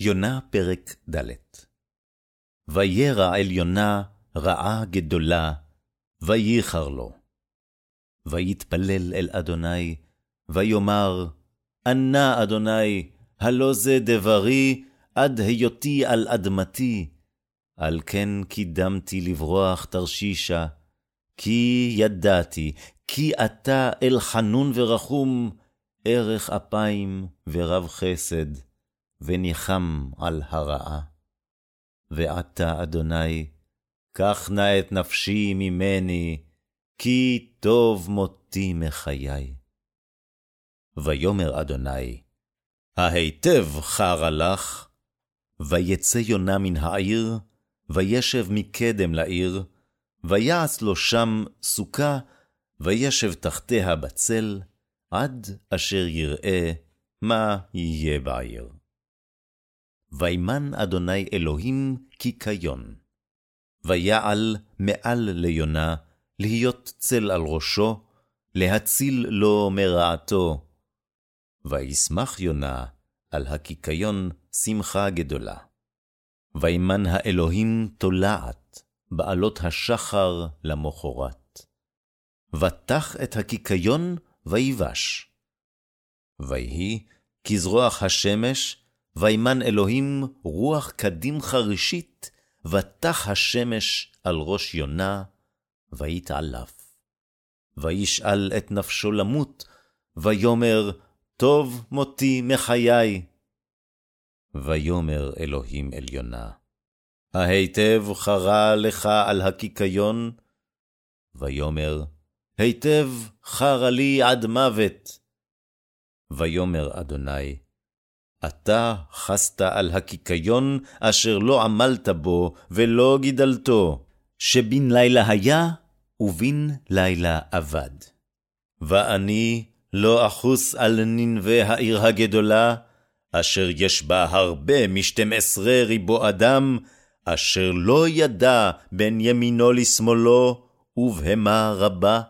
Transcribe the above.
יונה פרק ד' וירע אל יונה רעה גדולה, וייחר לו. ויתפלל אל אדוני, ויאמר, ענה אדוני, הלא זה דברי, עד היותי על אדמתי, על כן קידמתי לברוח תרשישה, כי ידעתי, כי אתה אל חנון ורחום, ארך אפיים ורב חסד, וניחם על הרעה. ועתה, אדוני, קח נא את נפשי ממני, כי טוב מותי מחיי. ויאמר אדוני, ההיטב חרה לך, ויצא יונה מן העיר, וישב מקדם לעיר, ויעש לו שם סוכה, וישב תחתיה בצל, עד אשר יראה מה יהיה בעיר. וימן אדוני אלוהים קיקיון. ויעל מעל ליונה, להיות צל על ראשו, להציל לו מרעתו. וישמח יונה על הקיקיון שמחה גדולה. וימן האלוהים תולעת, בעלות השחר למחרת. ותח את הקיקיון ויבש. ויהי כזרוח השמש, וימן אלוהים רוח קדים חרישית, ותח השמש על ראש יונה, ויתעלף. וישאל את נפשו למות, ויאמר, טוב מותי מחיי. ויאמר אלוהים אל יונה, ההיטב חרה לך על הקיקיון? ויאמר, היטב חרה לי עד מוות. ויאמר אדוני, אתה חסת על הקיקיון אשר לא עמלת בו ולא גידלתו, שבין לילה היה ובין לילה אבד. ואני לא אחוס על ננבה העיר הגדולה, אשר יש בה הרבה משתים עשרה ריבו אדם, אשר לא ידע בין ימינו לשמאלו, ובהמה רבה.